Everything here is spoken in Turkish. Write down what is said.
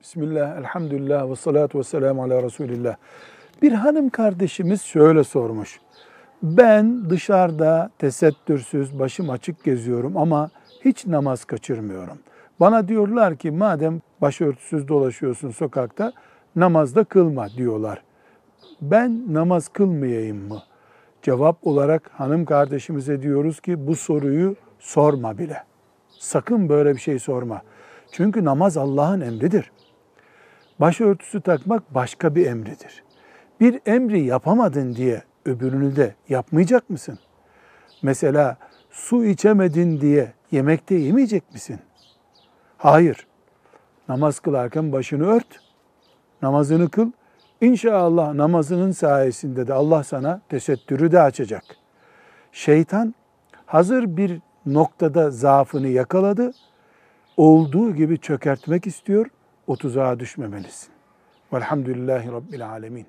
Bismillah, elhamdülillah ve salatu ve selamu ala Resulillah. Bir hanım kardeşimiz şöyle sormuş. Ben dışarıda tesettürsüz, başım açık geziyorum ama hiç namaz kaçırmıyorum. Bana diyorlar ki madem başörtüsüz dolaşıyorsun sokakta namazda kılma diyorlar. Ben namaz kılmayayım mı? Cevap olarak hanım kardeşimize diyoruz ki bu soruyu sorma bile. Sakın böyle bir şey sorma. Çünkü namaz Allah'ın emridir. Başörtüsü takmak başka bir emridir. Bir emri yapamadın diye öbürünü de yapmayacak mısın? Mesela su içemedin diye yemekte yemeyecek misin? Hayır. Namaz kılarken başını ört, namazını kıl. İnşallah namazının sayesinde de Allah sana tesettürü de açacak. Şeytan hazır bir noktada zaafını yakaladı. Olduğu gibi çökertmek istiyor. O tuzağa düşmemelisin. Velhamdülillahi Rabbil Alemin.